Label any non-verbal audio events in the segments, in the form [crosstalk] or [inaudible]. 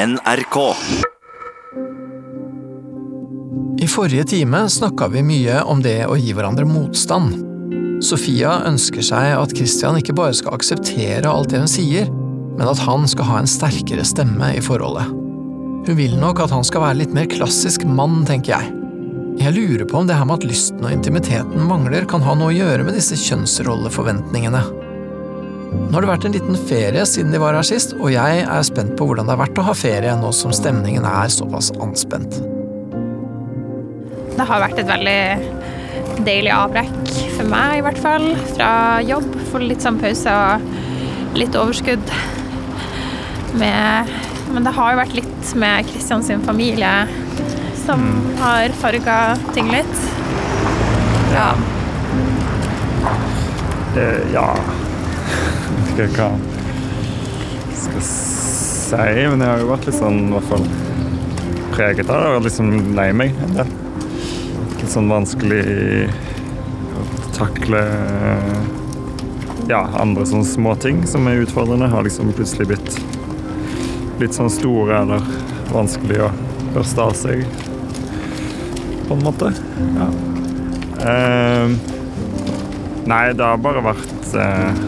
NRK. I forrige time snakka vi mye om det å gi hverandre motstand. Sofia ønsker seg at Christian ikke bare skal akseptere alt det hun sier, men at han skal ha en sterkere stemme i forholdet. Hun vil nok at han skal være litt mer klassisk mann, tenker jeg. Jeg lurer på om det her med at lysten og intimiteten mangler, kan ha noe å gjøre med disse kjønnsrolleforventningene. Nå har det vært en liten ferie siden de var her sist, og jeg er spent på hvordan det har vært å ha ferie nå som stemningen er såpass anspent. Det har vært et veldig deilig avbrekk for meg, i hvert fall. Fra jobb. Få litt sånn pause og litt overskudd. Med, men det har jo vært litt med Kristian sin familie som har farga ting litt. Ja. Det, ja Ikke hva jeg skal si, men jeg har jo vært litt sånn i hvert fall preget av det. Og liksom lei meg en del. Litt sånn vanskelig å takle ja, andre sånne småting som er utfordrende. Har liksom plutselig blitt litt sånn store eller vanskelig å børste av seg, på en måte. Ja. Uh, nei, det har bare vært eh,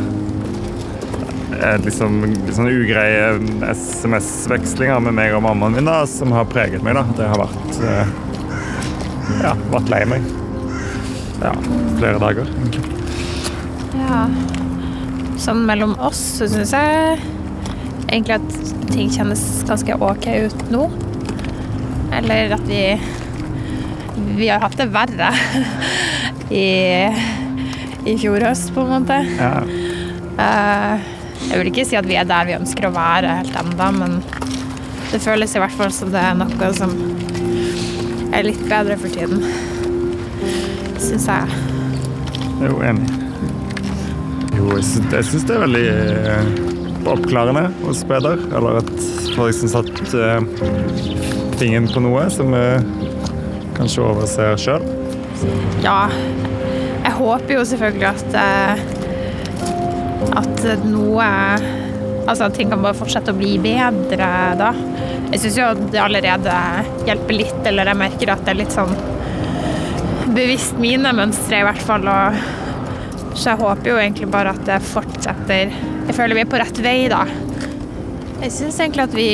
liksom, sånn ugreie SMS-vekslinger med meg og mammaen min da, som har preget meg. da. Det har vært eh, ja, vært lei meg. Ja, flere dager, ja. Sånn mellom oss så syns jeg egentlig at ting kjennes ganske OK ut nå. Eller at vi Vi har hatt det verre [laughs] i, i fjor høst, på en måte. Ja. Eh, jeg vil ikke si at vi er der vi ønsker å være helt ennå, men det føles i hvert fall som det er noe som er litt bedre for tiden. Syns jeg. Jeg er jo enig. Jo, jeg syns, det er veldig eh, oppklarende hos Peder. Eller at folk liksom satt eh, fingeren på noe som vi kanskje overser sjøl. Ja, jeg håper jo selvfølgelig at eh, at noe Altså ting kan bare fortsette å bli bedre da. Jeg syns jo det allerede hjelper litt, eller jeg merker at det er litt sånn bevisst mine mønstre, i hvert fall. Og, så jeg håper jo egentlig bare at det fortsetter. Jeg føler vi er på rett vei, da. Jeg syns egentlig at vi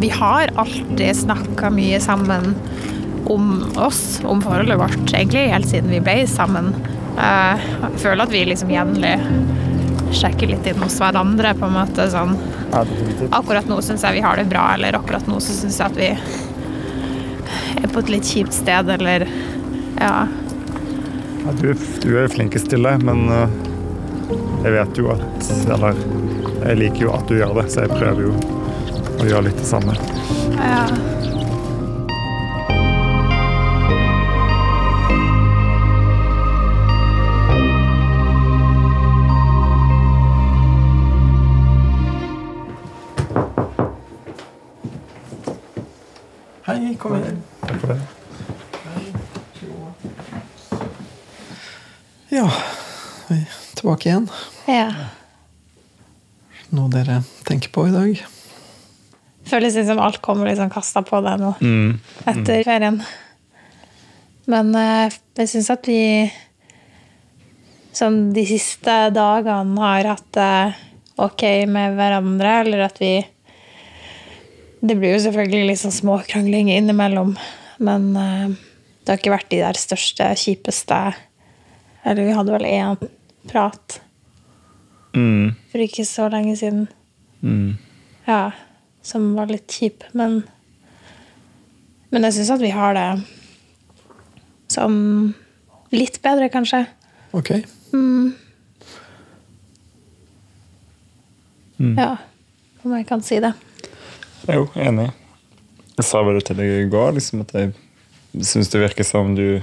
Vi har alltid snakka mye sammen om oss, om forholdet vårt, egentlig helt siden vi ble sammen. Jeg føler at vi liksom jevnlig sjekker litt inn hos hverandre, på en måte sånn Akkurat nå syns jeg vi har det bra, eller akkurat nå så syns jeg at vi er på et litt kjipt sted, eller Ja. Ja, du, du er jo flinkest til det, men eh, jeg vet jo at Eller jeg liker jo at du gjør det, så jeg prøver jo å gjøre litt det samme. ja. Tilbake igjen. ja. Noe dere tenker på i dag? Føles litt som alt kommer liksom kasta på deg nå Mm. etter ferien. Men eh, jeg syns at vi som de siste dagene har hatt det ok med hverandre, eller at vi Det blir jo selvfølgelig litt sånn småkrangling innimellom, men eh, det har ikke vært de der største, kjipeste Eller vi hadde vel én prat Mm. for ikke så lenge siden. Mm. Ja, som var litt kjip, men Men jeg syns at vi har det sånn litt bedre, kanskje. Ok. Mm. Mm. Ja, om jeg kan si det. Jo enig. Jeg sa bare det til deg i går, liksom at jeg syns det virker som du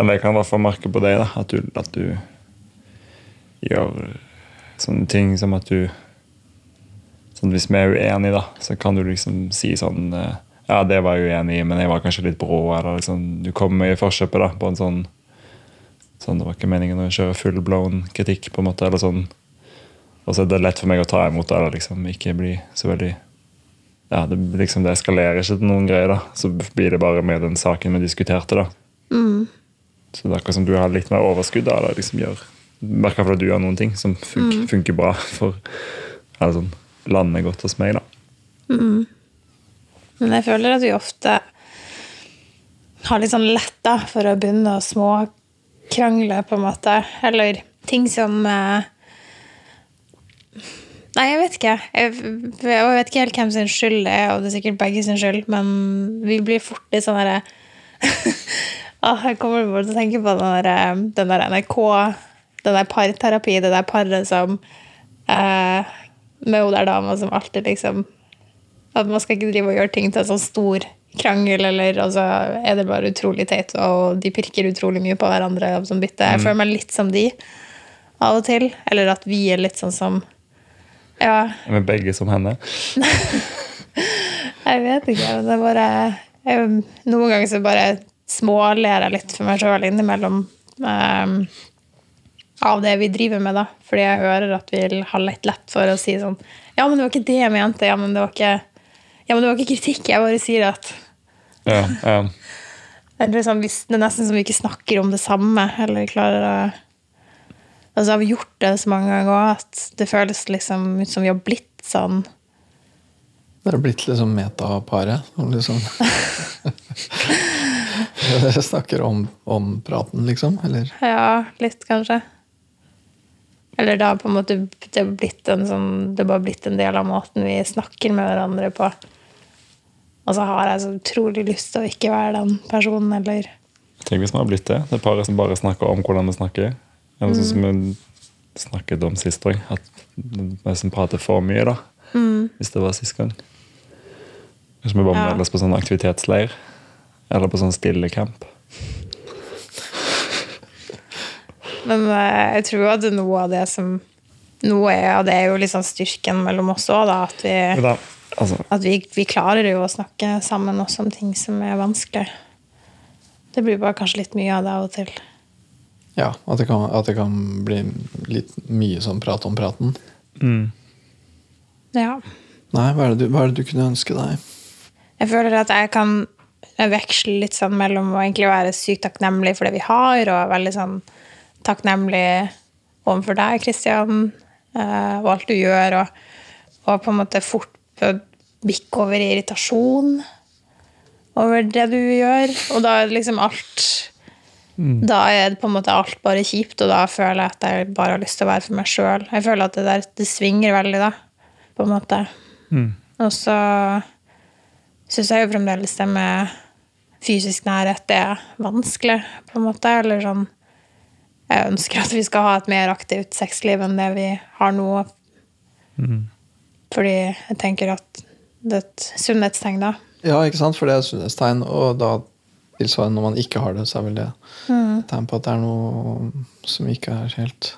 Eller jeg kan i hvert fall merke på deg da, at du, at du gjør sånne ting som at du sånn Hvis vi er uenige, da, så kan du liksom si sånn eh, Ja, det var jeg uenig i, men jeg var kanskje litt brå. Eller liksom, du kommer i forkjøpet da, på en sånn sånn Det var ikke meningen å kjøre full blown kritikk, på en måte. eller sånn Og så er det lett for meg å ta imot det, eller liksom ikke bli så veldig Ja, det, liksom, det eskalerer ikke til noen greier, da. Så blir det bare med den saken vi diskuterte, da. Så det er akkurat som du har litt mer overskudd da, eller liksom gjør Merker at du gjør noen ting som funker, funker bra for Eller sånn lander godt hos meg, da. Men jeg føler at vi ofte har litt sånn lett for å begynne å småkrangle, på en måte. Eller ting som eh, Nei, jeg vet ikke. Jeg, jeg vet ikke helt hvem sin skyld det er, og det er sikkert begge sin skyld, men vi blir fort litt sånn derre [laughs] ah, Jeg kommer bare til å tenke på den der, den der NRK, den der parterapi, det der paret som eh, Med hun der dama som alltid liksom At man skal ikke drive og gjøre ting til en sånn stor krangel, eller altså, er det bare utrolig teit, og de pirker utrolig mye på hverandre som bytte. Jeg føler meg litt som de av og til. Eller at vi er litt sånn som Ja, Med begge som henne. [laughs] jeg vet ikke. men Det er bare jeg, Noen ganger så bare småler jeg litt for meg sjøl innimellom. um, av det vi driver med, da. Fordi jeg hører at vi har litt lett for å si sånn Ja, men det var ikke det jeg mente. Ja, men det var ikke, ja, men det var ikke kritikk. Jeg bare sier at Ja, ja. Eller hvis det er nesten som vi ikke snakker om det samme, eller klarer å Altså, har vi gjort det så mange ganger òg at det føles liksom ut som vi har blitt sånn Dere har blitt liksom metaparet. Liksom. [laughs] [laughs] Dere [laughs] snakker om, om praten, liksom? Eller? Ja, litt, kanskje. Eller da på en måte det har blitt en sånn Det har bare blitt en del av måten vi snakker med hverandre på. Og så har jeg så utrolig lyst til å ikke være den personen, eller Tenk hvis man har blitt det. Det er paret som bare snakker om hvordan vi snakker. Eller sånn som vi snakket om sist òg. At vi som prater for mye, da. Hvis det var sist gang. Kanskje vi bare Ja. melder oss på sånn aktivitetsleir. Eller på sånn stillecamp. Men eh, jeg tror at noe av det som Noe er, og det er jo liksom styrken mellom oss òg, da. At vi da, altså, At vi, vi klarer jo å snakke sammen også om ting som er vanskelig. Det blir bare kanskje litt mye av det av og til. Ja, at det, kan, at det kan bli litt mye sånn prat om praten. mm, Ja. Nei, hva er, det du, hva er det du kunne ønske deg? Jeg føler at jeg kan veksle litt sånn mellom å egentlig være sykt takknemlig for det vi har, og veldig sånn takknemlig overfor deg, Kristian, og alt du gjør, og, og på en måte fort bikke over i irritasjon over det du gjør. Og da er det liksom alt Da er det på en måte alt bare kjipt, og da føler jeg at jeg bare har lyst til å være for meg sjøl. Jeg føler at det der det svinger veldig, da, på en måte. Og så syns jeg jo fremdeles det med fysisk nærhet er vanskelig, på en måte. Eller sånn Jeg ønsker at vi skal ha et mer aktivt sexliv enn det vi har nå. Fordi jeg tenker at det er et sunnhetstegn, da. Ja, ikke sant? For det er et sunnhetstegn. Og da tilsvarende når man ikke har det, så er vel det et tegn på at det er noe som ikke er helt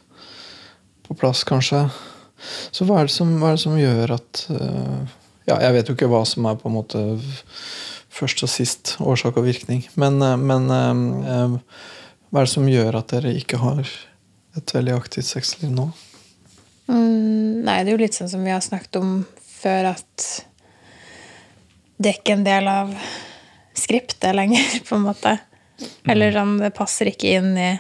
på plass, kanskje. Så hva er det som, hva er det som gjør at uh, Ja, jeg vet jo ikke hva som er på en måte først og sist årsak og virkning. Men, øh, men øh, øh, hva er det som gjør at dere ikke har et veldig aktivt sexliv nå? Mm, nei, det er jo litt sånn som vi har snakket om før, at det er ikke en del av skriptet lenger, [laughs] på en måte. Eller sånn, det passer ikke inn i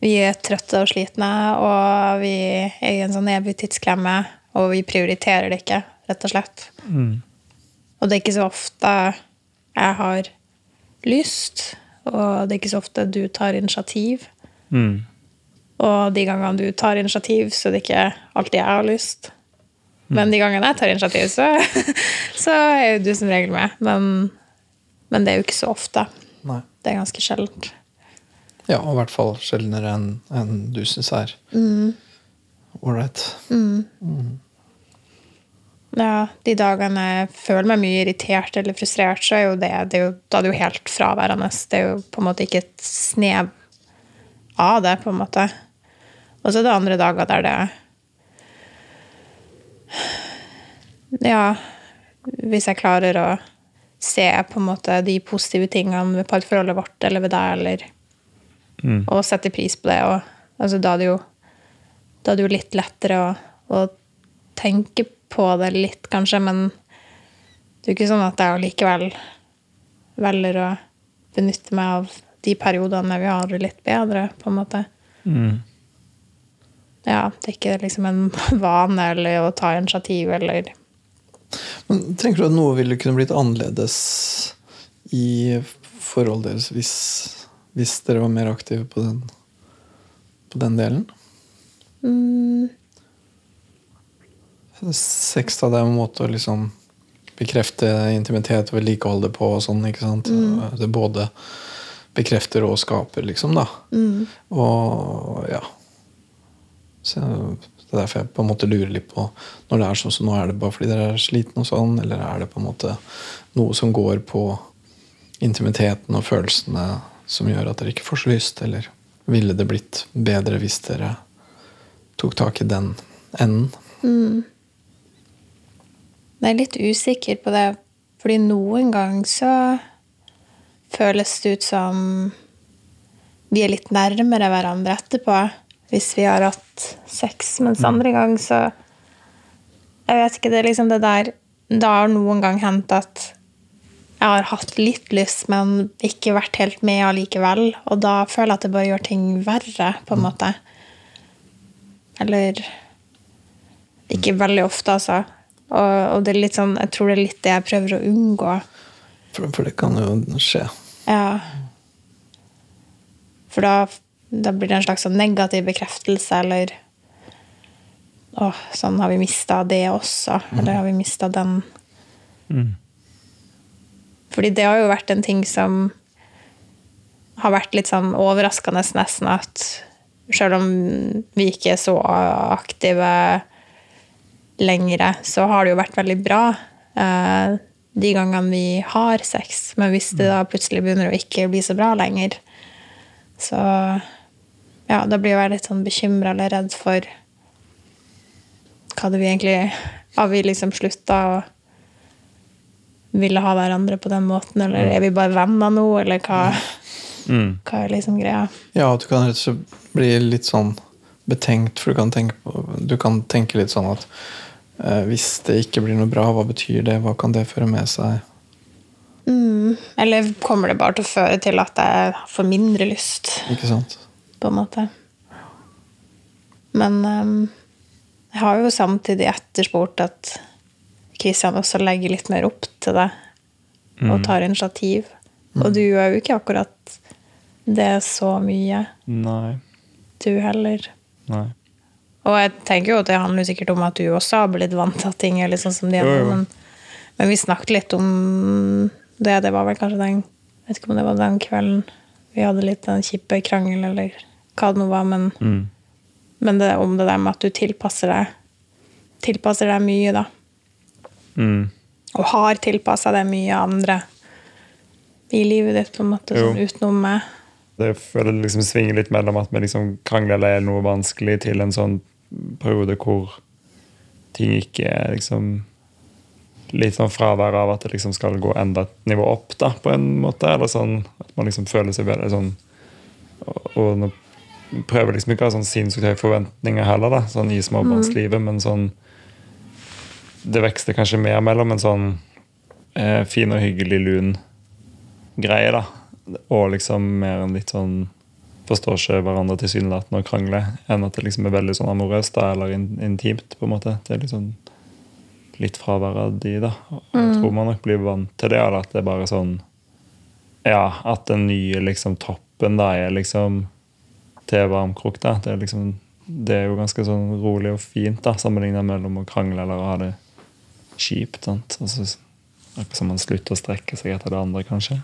Vi er trøtte og slitne, og vi er i en sånn evig tidsklemme, og vi prioriterer det ikke, rett og slett. Og det er ikke så ofte jeg har lyst, og det er ikke så ofte du tar initiativ. mm, Og de gangene du tar initiativ, så er det ikke alltid jeg har lyst. Men de gangene jeg tar initiativ, så, [laughs] så er jo du som regel med. Men, men det er jo ikke så ofte. Nei. Det er ganske sjeldent. Ja, og i hvert fall sjeldnere enn en du syns er ålreit. Ja, de dagene jeg føler meg mye irritert eller frustrert, så er jo det, det er jo, da er det jo helt fraværende. Det er jo på en måte ikke et snev av det, på en måte. Og så er det andre dager der det Ja, hvis jeg klarer å se på en måte de positive tingene ved parforholdet vårt eller ved deg, eller og sette pris på det. Og, altså, da, er det jo, da er det jo litt lettere å, å tenke på det litt, kanskje, men det er jo ikke sånn at jeg allikevel velger å benytte meg av de periodene vi har det litt bedre, på en måte. Ja, det er ikke liksom en [laughs] vane eller å ta initiativ eller Men Tenker du at noe ville kunne blitt annerledes i forholdet deres hvis, hvis dere var mer aktive på den, på den delen? Sex da, det er en måte å liksom bekrefte intimitet og vedlikeholde på og sånn, ikke sant? Det både bekrefter og skaper, liksom, da. Og ja. Så det er derfor jeg på en måte lurer litt på når det er sånn som nå, er det bare fordi dere er slitne og sånn, eller er det på en måte noe som går på intimiteten og følelsene som gjør at dere ikke får så lyst, eller ville det blitt bedre hvis dere tok tak i den enden? Jeg er litt usikker på det, fordi noen ganger så føles det ut som vi er litt nærmere hverandre etterpå hvis vi har hatt sex, mens andre gang så Jeg vet ikke, det er liksom det der Det har noen gang hendt at jeg har hatt litt lyst, men ikke vært helt med allikevel. Og da føler jeg at det bare gjør ting verre, på en måte. Eller Ikke veldig ofte, altså. Og, og det er litt sånn, jeg tror det er litt det jeg prøver å unngå. For, for det kan jo skje. Ja. For da, da blir det en slags sånn negativ bekreftelse, eller Å, sånn har vi mista det også. Eller har vi mista den Fordi det har jo vært en ting som har vært litt sånn overraskende nesten at selv om vi ikke er så aktive lenger, så har det jo vært veldig bra eh, de gangene vi har sex. Men hvis det da plutselig begynner å ikke bli så bra lenger, så ja, da blir jeg litt sånn bekymra eller redd for hva det vi egentlig Har vi liksom slutta å ville ha hverandre på den måten, eller er vi bare venner nå, eller hva, hva er liksom greia? Ja, at du kan rett og slett bli litt sånn betenkt, for du kan tenke, på, du kan tenke litt sånn at hvis det ikke blir noe bra, hva betyr det? Hva kan det føre med seg? Eller kommer det bare til å føre til at jeg får mindre lyst, Ikke sant? på en måte? Men um, jeg har jo samtidig etterspurt at Kristian også legger litt mer opp til det, og tar initiativ. Og du gjør jo ikke akkurat det så mye, Nei. du heller. Nei. Og jeg tenker jo at det handler sikkert om at du også har blitt vant til at ting er litt sånn som de er jo. men, men vi snakket litt om det. Det var vel kanskje den Jeg vet ikke om det var den kvelden vi hadde litt en kjipe krangel, eller hva det nå var, men, Mm. men det er om det der med at du tilpasser deg Tilpasser deg mye, da. Mm. Og har tilpassa deg mye andre i livet ditt, på en måte, sånn utenom meg. Det føler liksom svinger litt mellom at vi liksom krangler eller er noe vanskelig, til en sånn periode hvor ting ikke er liksom Litt sånn fravær av at det liksom skal gå enda et nivå opp, da, på en måte. Eller sånn at man liksom føler seg bedre sånn Og, og prøver liksom ikke å ha sånn sinnssykt høye forventninger heller, da, sånn i småbarnslivet, men sånn Det vekster kanskje mer mellom en sånn eh, fin og hyggelig lun greie, da. Og liksom mer en litt sånn Forstår ikke hverandre tilsynelatende og krangler, enn at det liksom er veldig sånn amorøst da, eller in intimt. på en måte. Det er liksom litt fravær av de, da. Og Jeg tror man nok blir vant til det, eller at det er bare sånn Ja, at den nye liksom toppen da er liksom til varmkrok, da. Det er liksom det er jo ganske sånn rolig og fint, da, sammenlignet mellom å krangle eller å ha det kjipt. sant? Altså, akkurat som man slutter å strekke seg etter det andre, kanskje.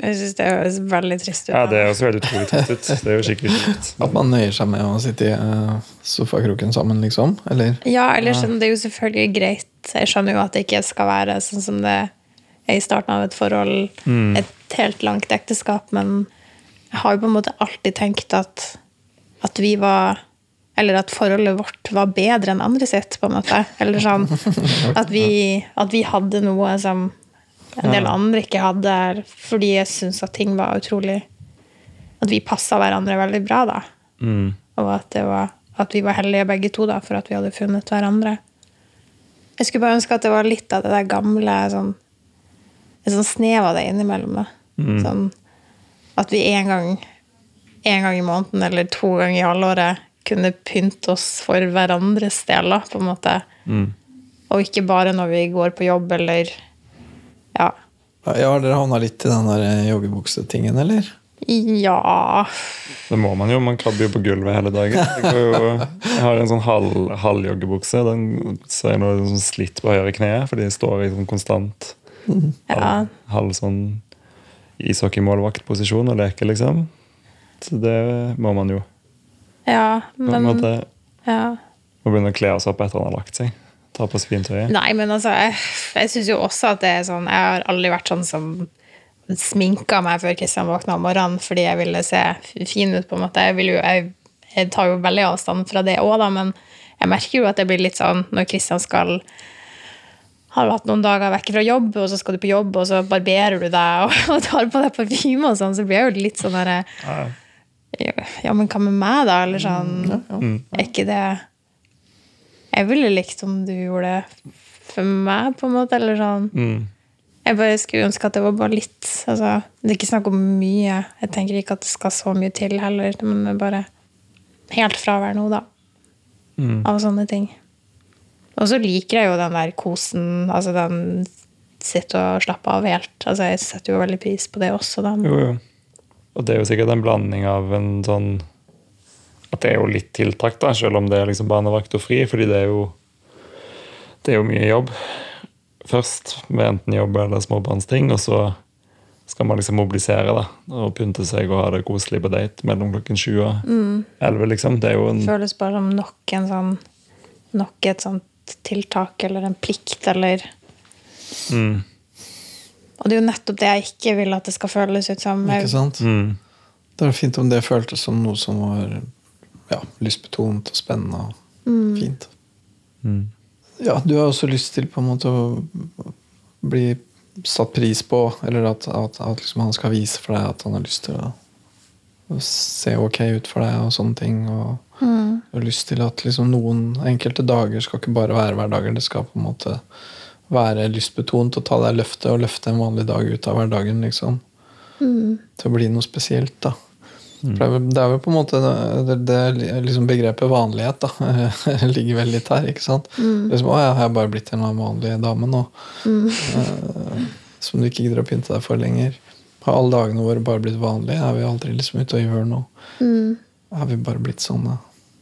Jeg syns det høres veldig trist ut. Ja, det er også veldig utrolig trist ut. Det er jo skikkelig kjipt. At man nøyer seg med å sitte i eh, sofakroken sammen, liksom? Eller? Ja, eller sånn, det er jo selvfølgelig greit. Jeg skjønner jo at det ikke skal være sånn som det er i starten av et forhold, et helt langt ekteskap, men jeg har jo på en måte alltid tenkt at, at vi var Eller at forholdet vårt var bedre enn andre sitt, på en måte. Eller sånn [laughs] at vi, at vi hadde noe som en del andre ikke hadde, fordi jeg syns at ting var utrolig At vi passa hverandre veldig bra, da. Mm. Og at det var at vi var heldige begge to, da, for at vi hadde funnet hverandre. Jeg skulle bare ønske at det var litt av det der gamle sånn, Et sånn snev av det innimellom. da. Sånn at vi en gang, en gang i måneden eller to ganger i halvåret kunne pynte oss for hverandres del, på en måte. Og ikke bare når vi går på jobb eller Ja. Ja, Har dere havna litt i den der eh, joggebuksetingen, eller? Ja Det må man jo. Man krabber jo på gulvet hele dagen. Jo, jeg har en sånn halv, halvjoggebukse. Den ser jeg nå sånn slitt på høyre kne fordi de står i sånn konstant ja. halv, halv sånn ishockeymålvaktposisjon og leker, liksom. Så det må man jo. ja På en men måte ja. Må begynne å kle oss opp etter han har lagt seg. Ta på svintøyet. Nei, men altså, jeg, jeg syns jo også at det er sånn Jeg har aldri vært sånn som sminka meg før Kristian våkna om morgenen fordi jeg ville se fin ut, på en måte. Jeg, vil jo, jeg, jeg tar jo veldig avstand fra det òg, da, men jeg merker jo at det blir litt sånn når Kristian skal har du hatt noen dager vekk fra jobb, og så skal du på jobb, og så barberer du deg [laughs] og, og tar på deg parfyme og sånn, så blir jeg jo litt sånn derre Ja. Ja, men hva med meg, da? Eller sånn Er ikke det Jeg ville likt om du gjorde det for meg, på en måte, eller sånn. Mm. Jeg bare skulle ønske at det var bare litt altså, Det er ikke snakk om mye. Jeg tenker ikke at det skal så mye til heller, men det er bare helt fravær nå, da. Mm. Av sånne ting. Og så liker jeg jo den der kosen, altså den sitte og slappe av helt. Altså, jeg setter jo veldig pris på det også, da. Jo, jo. Og det er jo sikkert en blanding av en sånn At det er jo litt tiltak, da, selv om det er liksom barnevakt og fri, fordi det er jo Det er jo mye jobb først, med enten jobb eller småbarnsting, og så skal man liksom mobilisere da, og pynte seg og ha det koselig på date mellom klokken sju og elleve. liksom. Det er jo en føles bare som nok en sånn Nok et sånt tiltak eller en plikt eller mm, Og det er jo nettopp det jeg ikke vil at det skal føles ut som. Ikke sant? mm, Det er fint om det føltes som noe som var ja, lystbetont og spennende og fint. mm. Ja, du har også lyst til på en måte å bli satt pris på, eller at, at, at liksom han skal vise for deg at han har lyst til å, å se ok ut for deg og sånne ting. Og, mm. har lyst til at liksom noen enkelte dager skal ikke bare være hverdager. Det skal på en måte være lystbetont og ta deg løftet og løfte en vanlig dag ut av hverdagen. liksom. Til å bli noe spesielt, da. For det, er vel på en måte det, det liksom begrepet vanlighet da, [laughs] ligger vel litt her. ikke sant? Liksom, å, jeg har bare blitt en vanlig dame nå. Eh, som du ikke gidder å pynte deg for lenger. Har alle dagene våre bare blitt vanlige? Er vi aldri liksom ute og gjør noe? Er vi bare blitt sånne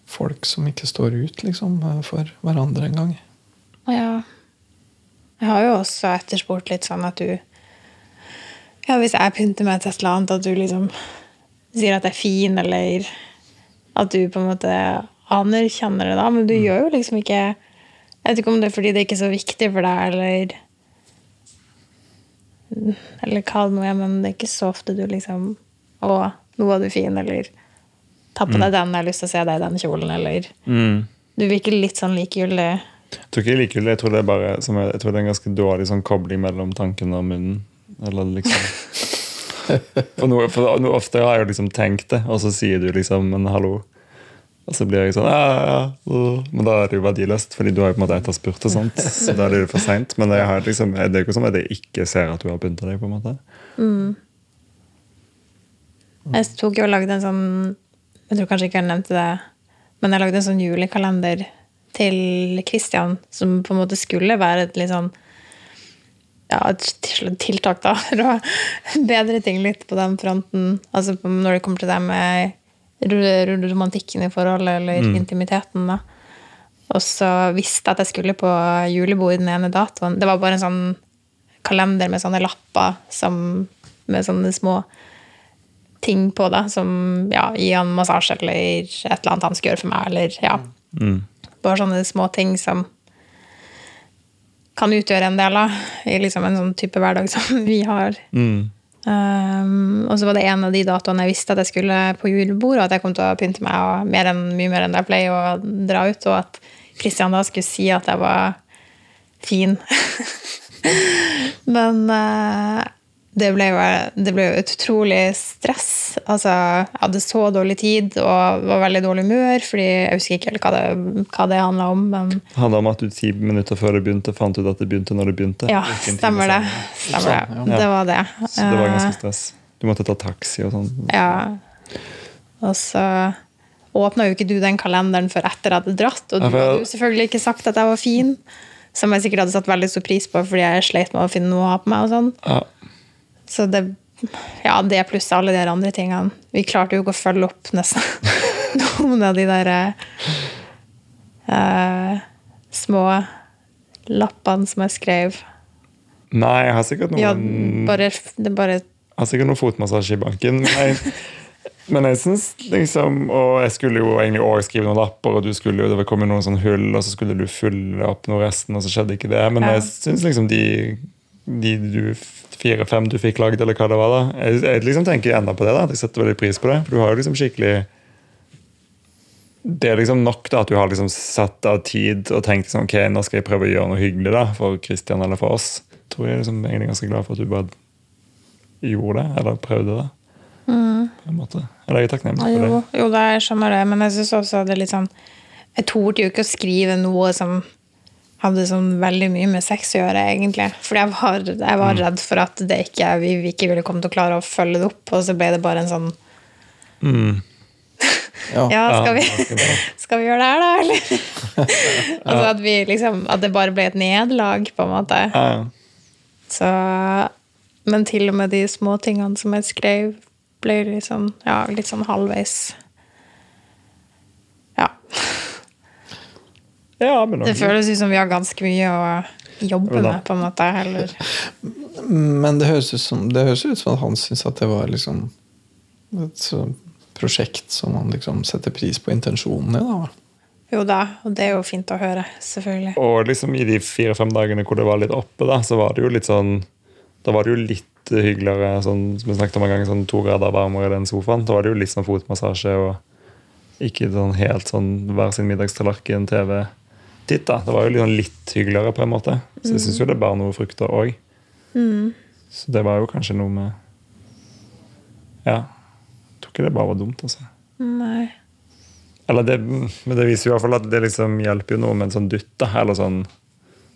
folk som ikke står ut liksom, eh, for hverandre engang? Ja. Jeg har jo også etterspurt litt sånn at du Ja, hvis jeg pynter meg til et eller annet, at du liksom sier at det er fin, eller at du på en måte anerkjenner det, da. Men du gjør jo liksom ikke Jeg vet ikke om det er fordi det ikke er så viktig for deg, eller Eller hva det nå er, men det er ikke så ofte du liksom Å, nå var du fin, eller Ta på deg den, jeg har lyst til å se deg i den kjolen, eller Mm. Du virker litt sånn likegyldig. Jeg tror ikke det er likegyldig. Jeg tror det er bare som er, jeg tror det er en ganske dårlig sånn kobling mellom tanken og munnen. Eller liksom [laughs] For, noe, for noe, ofte har jeg liksom tenkt det, og så sier du liksom en hallo. Og så blir jeg sånn ja, ja. Men da er det jo verdiløst, fordi du har jo på en måte etterspurt og sånt. Så da er det jo for seint. Men har liksom, det er jo ikke sånn at jeg ikke ser at du har pynta deg. på en måte. Jeg tok jo og lagde en sånn Jeg tror kanskje ikke jeg nevnte det, men jeg lagde en sånn julekalender til Christian, som på en måte skulle være et litt sånn ja, tiltak, da, [laughs] bedre ting litt på den fronten. Altså når det kommer til det med ro- ro- romantikken i forholdet, eller intimiteten, da. Og så visste jeg at jeg skulle på julebord den ene datoen. Det var bare en sånn kalender med sånne lapper som, med sånne små ting på det, som ja, gi han massasje eller et eller annet han skal gjøre for meg, eller ja. Bare sånne små ting som kan utgjøre en del av i liksom en sånn type hverdag [laughs] som vi har. Mm. Um, og så var det en av de datoene jeg visste at jeg skulle på julebord, og at jeg kom til å pynte meg og mer enn, mye mer enn jeg pleier å dra ut, og at Kristian da skulle si at jeg var fin. [laughs] Men eh, det ble, jo, det ble jo et utrolig stress. Altså, jeg hadde så dårlig tid og var veldig dårlig humør, fordi jeg husker ikke helt hva det, hva det handla om. Men Det handla om at du ti minutter før det begynte, fant ut at det begynte når det begynte. ja, stemmer det. Stemmer det. Sånn, ja. Det var det. Så det var Eh, ganske stress. Du måtte ta taxi og sånn. Ja. Og så åpna jo ikke du den kalenderen før etter jeg hadde dratt, og du hadde jo selvfølgelig ikke sagt at jeg var fin, som jeg sikkert hadde satt veldig stor pris på fordi jeg sleit med å finne noe å ha på meg og sånn. Ja. Så det Ja, det pluss alle de andre tingene. Vi klarte jo ikke å følge opp nesten [laughs] noen av de der uh, små lappene som jeg skrev. Nei, jeg har sikkert noen Ja, bare, bare Jeg har sikkert noen fotmassasje i banken. Men jeg, [laughs] men jeg synes liksom Og jeg skulle jo egentlig også skrive noen lapper, og du skulle jo, det kom kommet noen sånn hull, og så skulle du fylle opp noe resten, og så skjedde ikke det. Men Ja. jeg syns liksom de, de du fire-fem du fikk lagd, eller hva det var, da Jeg, jeg liksom tenker enda på det. da, at Jeg setter veldig pris på det. For du har jo liksom skikkelig det er liksom nok da at du har liksom satt av tid og tenkt liksom, ok, nå skal jeg prøve å gjøre noe hyggelig da, for Christian eller for oss. Tror jeg er liksom egentlig ganske glad for at du bare gjorde det, eller prøvde det. På en måte. Eller jeg er takknemlig for Jo, det. jo da, jeg skjønner det, men jeg synes også det er litt sånn Jeg torde jo ikke å skrive noe som hadde sånn veldig mye med sex å gjøre, egentlig. Fordi jeg var, jeg var redd for at det ikke, vi ikke ville komme til å klare å følge det opp, og så ble det bare en sånn Mm. [laughs] Ja. Ja, skal vi, [laughs] skal vi gjøre det her, da, eller? [laughs] altså at vi liksom At det bare ble et nederlag, på en måte. Så Men til og med de små tingene som jeg skrev, ble sånn, ja, litt sånn halvveis Ja. Ja, men Det føles ut som vi har ganske mye å jobbe med, på en måte. Eller Men det høres ut som, det høres ut som at han syns at det var liksom et prosjekt som han liksom setter pris på intensjonen i. da. Jo da, og det er jo fint å høre, selvfølgelig. Og liksom i de fire-fem dagene hvor det var litt oppe, da, så var det jo litt sånn Da var det jo litt hyggeligere, sånn, som vi snakket om en gang, sånn to grader varmere i den sofaen. Da var det jo litt sånn fotmassasje og ikke sånn helt sånn hver sin middagstallerken, TV. Titt, da. Det var jo sånn litt hyggeligere, på en måte. Så jeg syns jo det bærer noe frukter òg. Så det var jo kanskje noe med Ja. Jeg tror ikke det bare var dumt, altså. Nei. Eller det, men det viser jo i hvert fall at det liksom hjelper jo noe med en sånn dytt. da, Eller sånn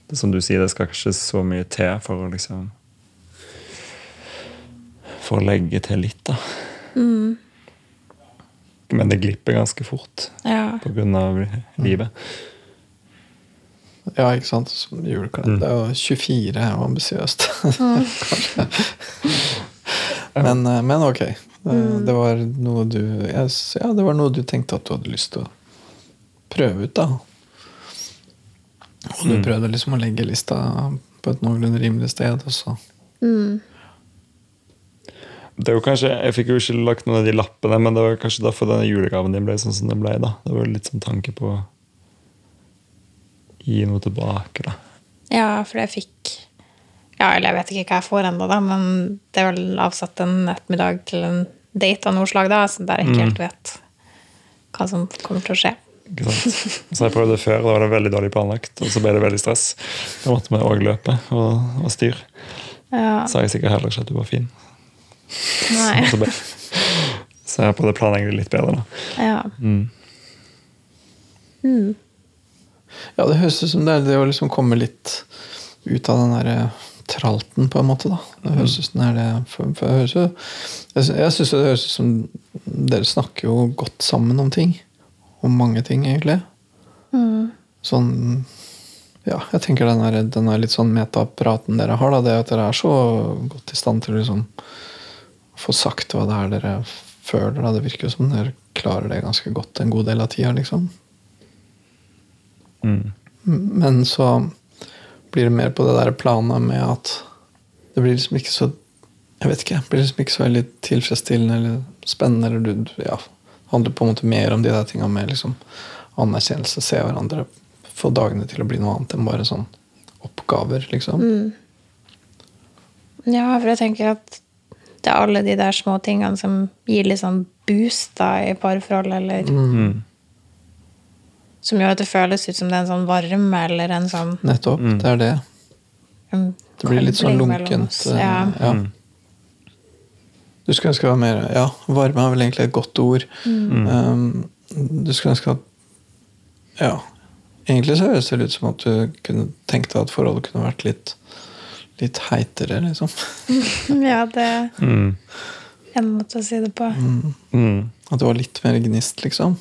det Som du sier, det skal ikke så mye til for å liksom For å legge til litt, da. Men det glipper ganske fort Ja. pga. livet. Ja, ikke sant? Som julekalender. Det er jo 24 er jo ambisiøst. Mm. [laughs] Men, eh, men ok. Det, det var noe du Ja, det var noe du tenkte at du hadde lyst til å prøve ut, da. Og du prøvde liksom å legge lista på et noenlunde rimelig sted, og så Det er jo kanskje, Jeg fikk jo ikke lagt noen av de lappene, men det var kanskje derfor denne julegaven din ble sånn som den ble. da. Det var litt sånn tanke på gi noe tilbake, da. ja, for jeg fikk Ja, eller jeg vet ikke hva jeg får ennå, da, men det er vel avsatt en ettermiddag til en date av noe slag, da, så der jeg ikke helt vet hva som kommer til å skje. Ikke sant? Så jeg prøvde det før, da var det veldig dårlig planlagt, og så ble det veldig stress. Da måtte vi òg løpe og, og styr. Ja, har jeg sikkert heller ikke at du var fin. nei. [laughs] Så, ble, så jeg prøvde å planlegge det litt bedre, da. Ja. Ja, det høres ut som det er det å liksom komme litt ut av den derre tralten, på en måte. da. Det høres ut som det er det for, for jeg Jeg, jeg syns det høres ut som dere snakker jo godt sammen om ting. Om mange ting, egentlig. Sånn Ja, jeg tenker den, der, den der litt sånn metapraten dere har, da, det at dere er så godt i stand til å liksom få sagt hva det er dere føler. Da. Det virker jo som dere klarer det ganske godt en god del av tida, liksom. Men så blir det mer på det der planet med at det blir liksom ikke så Jeg vet ikke. Det blir liksom ikke så veldig tilfredsstillende eller spennende. Eller du, du- ja, handler på en måte mer om de der tinga med liksom anerkjennelse, se hverandre, få dagene til å bli noe annet enn bare sånn oppgaver, liksom. ja, for jeg tenker at det er alle de der små tingene som gir litt sånn boost da, i parforhold, eller Som gjør at det føles ut som det er en sånn varme eller en sånn Nettopp. Det er det. Det blir litt sånn lunkent. eh, Ja. Ja. Du skulle ønske det var mer Ja, varme er vel egentlig et godt ord. Um, du skulle ønske at Ja. Egentlig så høres det ut som at du kunne tenkt deg at forholdet kunne vært litt litt heitere, liksom. [laughs] Ja, det er Mm. en måte å si det på. Mm. At det var litt mer gnist, liksom.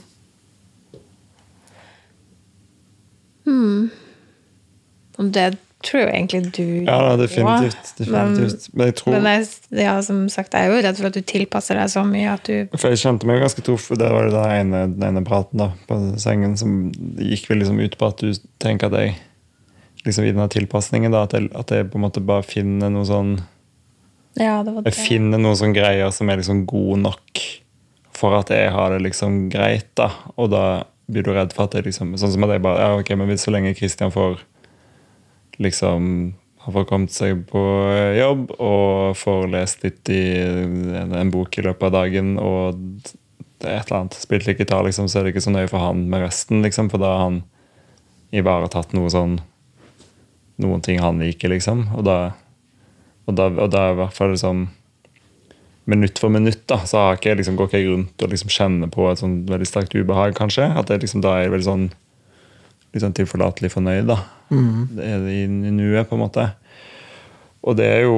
Og det tror jo egentlig du Ja, da, definitivt. definitivt. Men jeg tror Men, men jeg, ja, som sagt, jeg er jo redd for at du tilpasser deg så mye at du For jeg kjente meg ganske truffet. Det var det ene, den ene praten da, på sengen som gikk vel liksom ut på at du tenker at jeg liksom i denne tilpasningen da, at jeg, at jeg på en måte bare finner noe sånn Ja, det var det. Jeg finner noen sånne greier som er liksom gode nok for at jeg har det liksom greit. da, Og da blir du redd for at jeg liksom Sånn som at jeg bare ja ok, men hvis så lenge Kristian får liksom har fått kommet seg på jobb og får lest litt i en, en bok i løpet av dagen og det er et eller annet spilt litt gitar, liksom, så er det ikke så nøye for han med resten, liksom, for da har han ivaretatt noe sånn noen ting han liker, liksom. Og da, og da, og da er i hvert fall liksom Minutt for minutt da, så har ikke liksom, går ikke jeg rundt og liksom kjenner på et sånn veldig sterkt ubehag, kanskje. At jeg liksom, da er jeg veldig sånn litt sånn tilforlatelig fornøyd. da. Det er det i, i nuet, på en måte. Og det er jo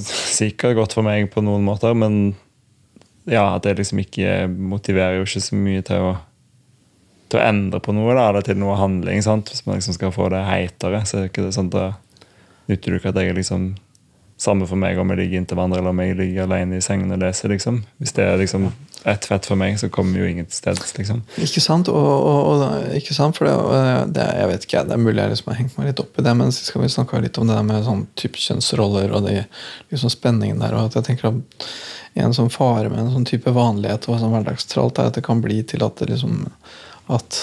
sikkert godt for meg på noen måter, men ja, at det liksom ikke motiverer jo ikke så mye til å til å endre på noe, da, eller til noe handling. sant? Hvis man liksom skal få det heitere, så er det ikke det sånn da nytter du ikke at jeg er liksom samme for meg om jeg ligger inntil hverandre eller om jeg ligger alene i sengen og leser. liksom. Hvis det er liksom ett fett for meg, så kommer vi jo ingen steds. liksom. Ikke sant? Og, og, og ikke sant? For det, og det, jeg vet ikke, det er mulig jeg liksom har hengt meg litt opp i det, men sist skal vi snakka litt om det der med sånn type kjønnsroller og de, liksom spenningen der. og at jeg tenker at En sånn fare med en sånn type vanlighet og sånn hverdagstralt er at det kan bli til at det liksom at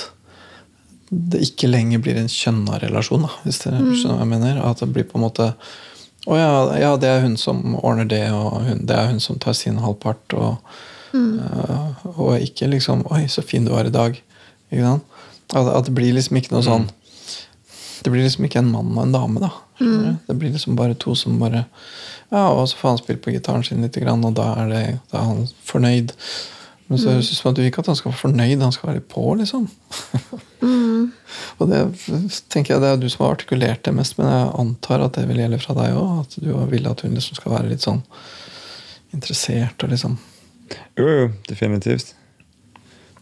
det ikke lenger blir en kjønna relasjon, da, hvis dere skjønner hva jeg mener. At det blir på en måte Å ja, ja, det er hun som ordner det, og hun, det er hun som tar sin halvpart. og Eh, og ikke liksom 'Oi, så fin du var i dag'. At, at det blir liksom ikke noe sånn Det blir liksom ikke en mann og en dame, da. Mm. Det blir liksom bare to som bare Ja, og så får han spilt på gitaren sin litt, grann, og da er, det, da er han fornøyd. Men så høres det ut som at du vil ikke at han skal være fornøyd, han skal være på, liksom. og det tenker jeg det er du som har artikulert det mest, men jeg antar at det vil gjelde fra deg òg. At du vil at hun liksom skal være litt sånn interessert og liksom Jo, jo, definitivt.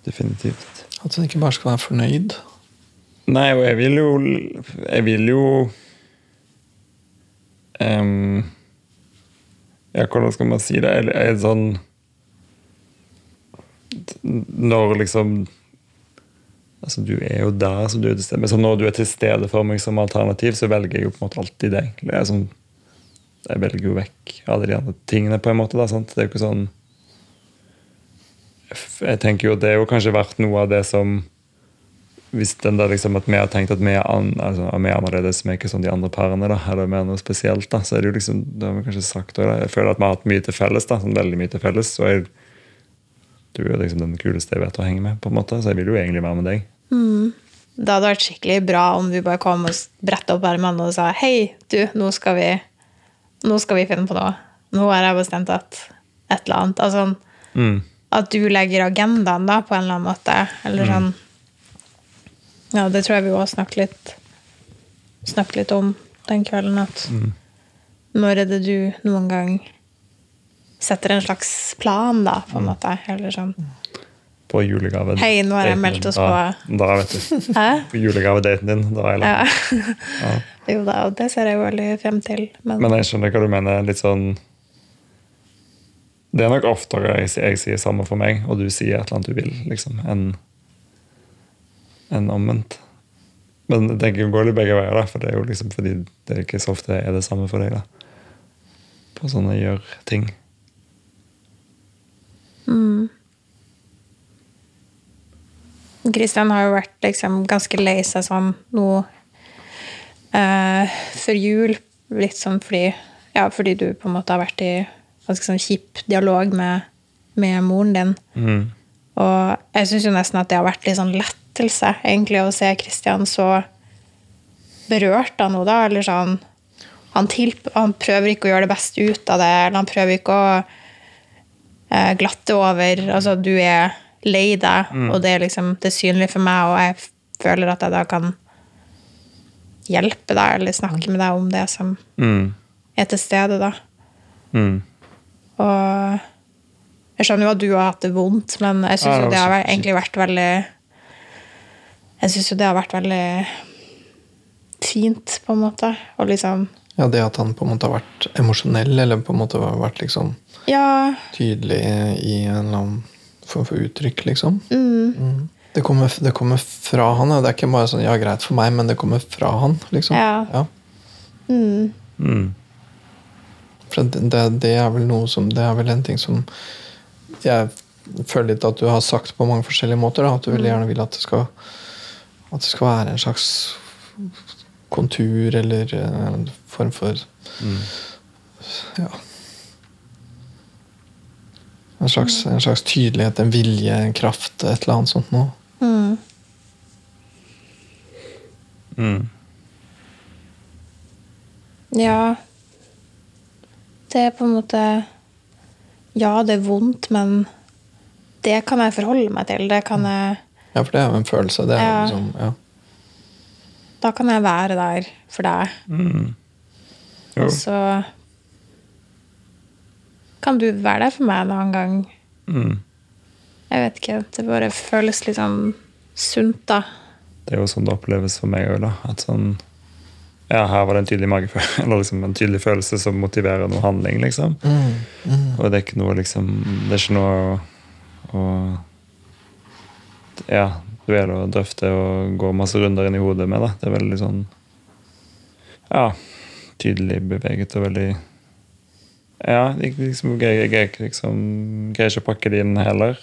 Definitivt. At hun ikke bare skal være fornøyd. Nei, og jeg vil jo Jeg vil jo um, Ja, hvordan skal man si det? Jeg, jeg er sånn Når liksom Altså, du er jo der, som du er til stede. Men når du er til stede for meg som alternativ, så velger jeg jo på en måte alltid. Det er sånn, jeg velger jo vekk alle de andre tingene, på en måte. Da? Det er jo ikke sånn Jeg tenker jo at det er jo kanskje vært noe av det som hvis den der liksom at vi har tenkt at vi er, an, altså, vi er annerledes, vi er ikke som de andre parene, da, eller vi er noe spesielt, da, så er det jo liksom det har vi kanskje sagt også. Jeg føler at vi har hatt mye til felles, da, sånn veldig mye til felles. Og jeg, du er liksom den kuleste jeg vet å henge med, på en måte, så jeg vil jo egentlig være med deg. Det hadde vært skikkelig bra om du bare kom og bretta opp ermene og sa hei, du, nå skal vi nå skal vi finne på noe. Nå har jeg bestemt at et eller annet. Altså, Mm. at du legger agendaen da, på en eller annen måte. Eller sånn Ja, det tror jeg vi òg snakket litt snakket litt om den kvelden. At når er det du noen gang setter en slags plan, da, på en måte? Eller sånn På julegaven. Hei, nå har jeg meldt oss da, Da, vet du. [laughs] Hæ? På julegavedaten din. Da er jeg Ja. Ja. [laughs] Jo da, og det ser jeg jo veldig frem til. Men, Men jeg skjønner hva du mener. Litt sånn Det er nok oftere jeg, jeg sier samme for meg, og du sier et eller annet du vil, liksom, enn en omvendt. Men det går litt begge veier, da, for det er jo liksom fordi det er ikke så ofte er det samme for deg. da På sånne gjør-ting. Kristian har jo vært liksom ganske lei seg sånn nå eh, før jul. Litt sånn fordi Ja, fordi du på en måte har vært i ganske sånn kjip dialog med, med moren din. Mm. Og jeg syns jo nesten at det har vært litt sånn lettelse, egentlig, å se Kristian så berørt av noe, da. Eller sånn han, tilp han prøver ikke å gjøre det beste ut av det, eller han prøver ikke å glatte over. Altså, du er lei deg, og det er liksom det er synlig for meg, og jeg føler at jeg da kan hjelpe deg eller snakke med deg om det som Mm. er til stede, da. Mm. Og jeg skjønner jo at du har hatt det vondt, men jeg syns jo det har vært- egentlig vært veldig Jeg syns jo det har vært veldig fint, på en måte. Og liksom Ja, det at han på en måte har vært emosjonell, eller på en måte har vært liksom Ja. tydelig i en eller annen form for uttrykk, liksom. Mm. Mm. Det, kommer, det kommer fra han. Det er ikke bare sånn 'ja, greit for meg', men det kommer fra han, liksom. Ja. Mm. Mm. For det, det, det er vel noe som Det er vel en ting som jeg føler litt at du har sagt på mange forskjellige måter. Da, at du veldig gjerne vil at det skal At det skal være en slags kontur eller en form for Ja. En slags, en slags tydelighet, en vilje, en kraft, et eller annet sånt noe. Mm. Mm. Ja. Det er på en måte Ja, det er vondt, men det kan jeg forholde meg til. Det kan jeg Ja, for det er jo en følelse. Det er Ja. liksom, ja. Da kan jeg være der for deg. Mm. Jo. Og så kan du være der for meg en annen gang. Mm. Jeg vet ikke. Det bare føles litt sånn sunt, da. Det er jo sånn det oppleves for meg òg, da. At sånn Ja, her var det en tydelig magefølelse, [laughs] eller liksom en tydelig følelse som motiverer noe handling, liksom. Mm, Og det er ikke noe liksom Det er ikke noe å, å Ja, dvele og drøfte og gå masse runder inn i hodet med, da. Det er veldig sånn Ja, tydelig beveget og veldig Ja, jeg liksom, greier, jeg liksom, greier ikke å pakke det inn heller.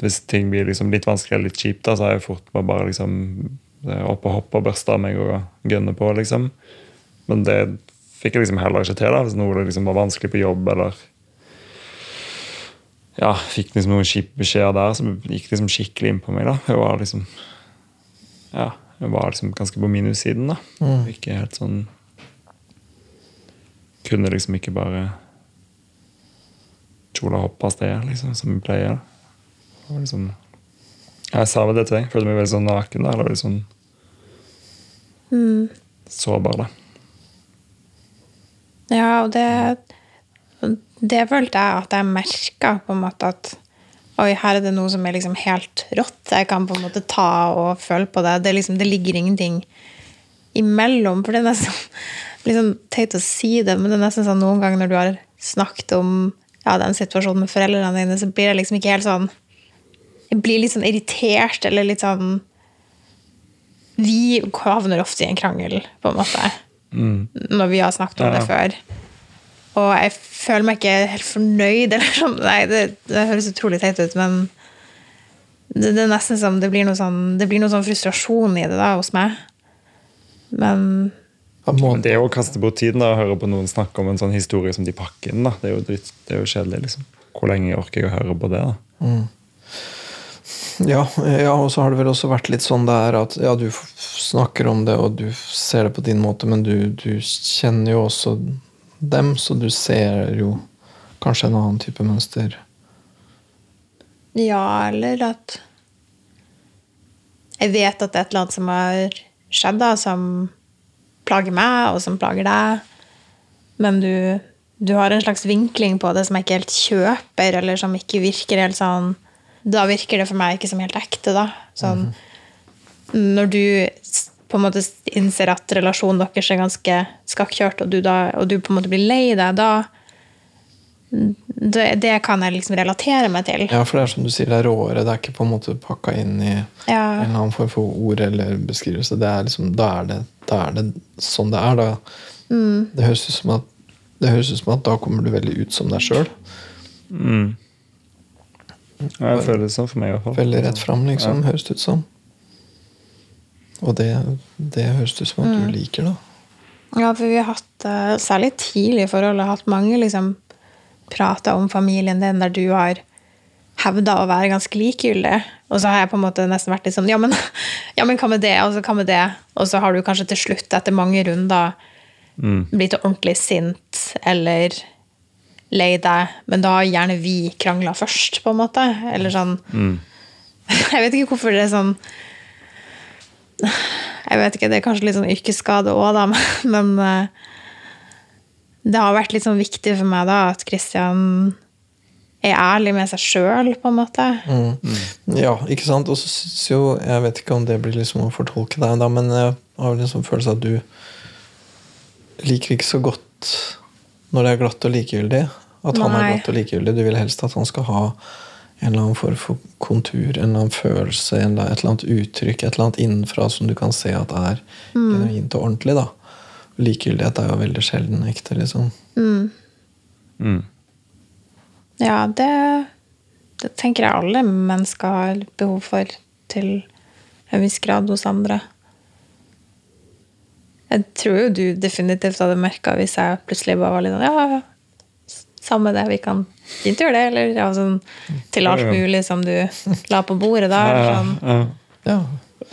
Hvis ting blir liksom litt vanskelig eller litt kjipt, da, så er jeg fort med bare liksom opp og hoppe og børste av meg og gunne på, liksom. Men det fikk jeg liksom heller ikke til, da, hvis noe liksom var vanskelig på jobb, eller ja, fikk liksom noen kjipe beskjeder der som gikk liksom skikkelig inn på meg. da. Jeg var liksom ja, jeg var liksom ganske på minussiden. da. Mm. Ikke helt sånn Kunne liksom ikke bare kjola hoppe av sted, liksom, som vi pleier. Det var liksom Jeg sa vel det til deg. Følte meg veldig sånn naken. der. eller veldig sånn Mm. sårbar. da. Ja, og det Det følte jeg at jeg merka, på en måte at Oi, her er det noe som er liksom helt rått. Jeg kan på en måte ta og føle på det. Det, liksom, det ligger ingenting imellom. For det er nesten litt sånn teit å si det, men det er nesten sånn noen ganger når du har snakket om ja, den situasjonen med foreldrene dine, så blir det liksom ikke helt sånn Jeg blir litt sånn irritert, eller litt sånn Vi havner ofte i en krangel, på en måte Mm. når vi har snakket om Ja. det før. Og jeg føler meg ikke helt fornøyd, eller sånn. Nei, det, det høres utrolig teit ut, men det, det er nesten som det blir noe sånn Det blir noe sånn frustrasjon i det da, hos meg. Men Men det er jo å kaste bort tiden da, å høre på noen snakke om en sånn historie som de pakker inn. da. Det er jo, dritt, det er jo kjedelig, liksom. Hvor lenge orker jeg å høre på det? da? Ja, ja, og så har det vel også vært litt sånn det er at ja, du snakker om det, og du ser det på din måte, men du, du kjenner jo også dem, så du ser jo kanskje en annen type mønster. ja, eller at Jeg vet at det er et eller annet som har skjedd, da, som plager meg, og som plager deg. Men du, du har en slags vinkling på det som jeg ikke helt kjøper, eller som ikke virker helt sånn Da virker det for meg ikke som helt ekte, da. Sånn, Når du på en måte innser at relasjonen deres er ganske skakkjørt, og du, da, og du på en måte blir lei deg, da det, det kan jeg liksom relatere meg til. Ja, for det er som du sier, det er råere. Det er ikke på en måte pakka inn i Ja. en eller annen form for ord eller beskrivelse. Det er liksom, da, er det, da er det sånn det er. Da. Det, høres ut som at, det høres ut som at da kommer du veldig ut som deg sjøl. Mm. Ja, jeg føler det sånn for meg i hvert fall. Veldig rett fram, liksom, høres det ut som. Og det, det høres ut som at du liker, da. Ja, for vi har hatt, eh, særlig tidlig i forholdet, hatt mange liksom prata om familien din der du har hevda å være ganske likegyldig. Og så har jeg på en måte nesten vært litt sånn ja men, ja, men hva med det? Og så hva med det? Og så har du kanskje til slutt, etter mange runder, Mm. blitt ordentlig sint eller lei deg, men da har gjerne vi krangla først, på en måte. Eller sånn [laughs] Jeg vet ikke hvorfor det er sånn Jeg vet ikke, det er kanskje litt sånn yrkesskade òg, da, [laughs] men eh, det har vært litt sånn viktig for meg da at Kristian er ærlig med seg sjøl, på en måte. Ja, ikke sant? Og så syns jo Jeg vet ikke om det blir liksom å fortolke deg, da, men jeg har liksom følelse av at du liker ikke så godt når det er glatt og likegyldig. At han er glatt og likegyldig. Du vil helst at han skal ha en eller annen form for kontur, en eller annen følelse, en, eller- et eller annet uttrykk, et eller annet innenfra som du kan se at er genuint og ordentlig. da. Likegyldighet er jo veldig sjelden ekte, liksom. Mm. Ja, det, det tenker jeg alle mennesker har behov for til en viss grad hos andre. Jeg tror jo du definitivt hadde merka hvis jeg plutselig bare var litt sånn Ja, ja, samme det, vi kan fint gjøre det, eller ja, sånn til alt mulig som du la på bordet da. Sånn. Ja,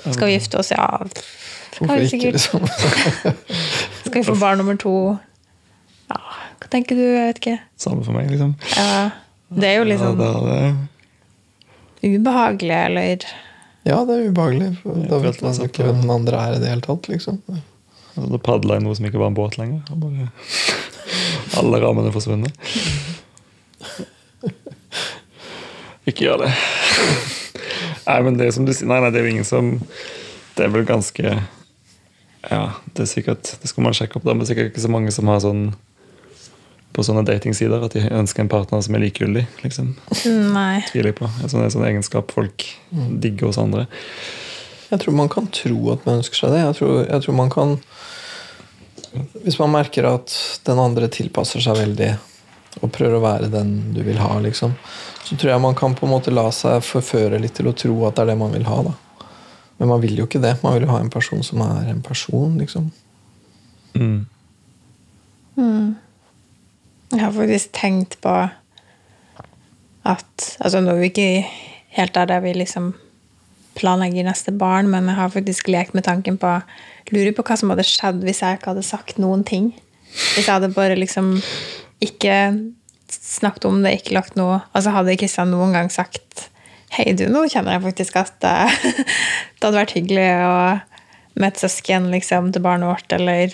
skal vi gifte oss? Ja. Hvorfor ikke, liksom? skal vi få barn nummer to? Hva tenker du? Jeg vet ikke. Samme for meg, liksom. Ja, det er jo liksom Ja, sånn det er det. ubehagelig, eller Ja, det er ubehagelig. Da vet man ikke hvem den andre er i det hele tatt. liksom. Da padla jeg noe som ikke var en båt lenger. Og bare [laughs] Alle rammene forsvunnet. [laughs] Ikke gjør det. [laughs] Nei, men det er som du sier, nei, nei, det er jo ingen som Det er vel ganske Ja, det er sikkert Det skal man sjekke opp, da, men sikkert ikke så mange som har sånn på sånne datingsider at de ønsker en partner som er likegyldig. liksom. Nei. Tviler jeg på. En sånn, en sånn egenskap folk digger hos andre. Jeg tror man kan tro at man ønsker seg det. Jeg tror, jeg tror man kan Hvis man merker at den andre tilpasser seg veldig og prøver å være den du vil ha, liksom, så tror jeg man kan på en måte la seg forføre litt til å tro at det er det man vil ha. da. Men man vil jo ikke det. Man vil jo ha en person som er en person, liksom. Mm. Jeg har faktisk tenkt på at Altså, nå er vi ikke helt der vi liksom planlegger neste barn, men jeg har faktisk lekt med tanken på Lurer på hva som hadde skjedd hvis jeg ikke hadde sagt noen ting. Hvis jeg hadde bare liksom ikke snakket om det, ikke lagt noe Altså hadde Kristian noen gang sagt Hei, du, nå kjenner jeg faktisk at det, [laughs] det hadde vært hyggelig å møte søsken liksom, til barnet vårt, eller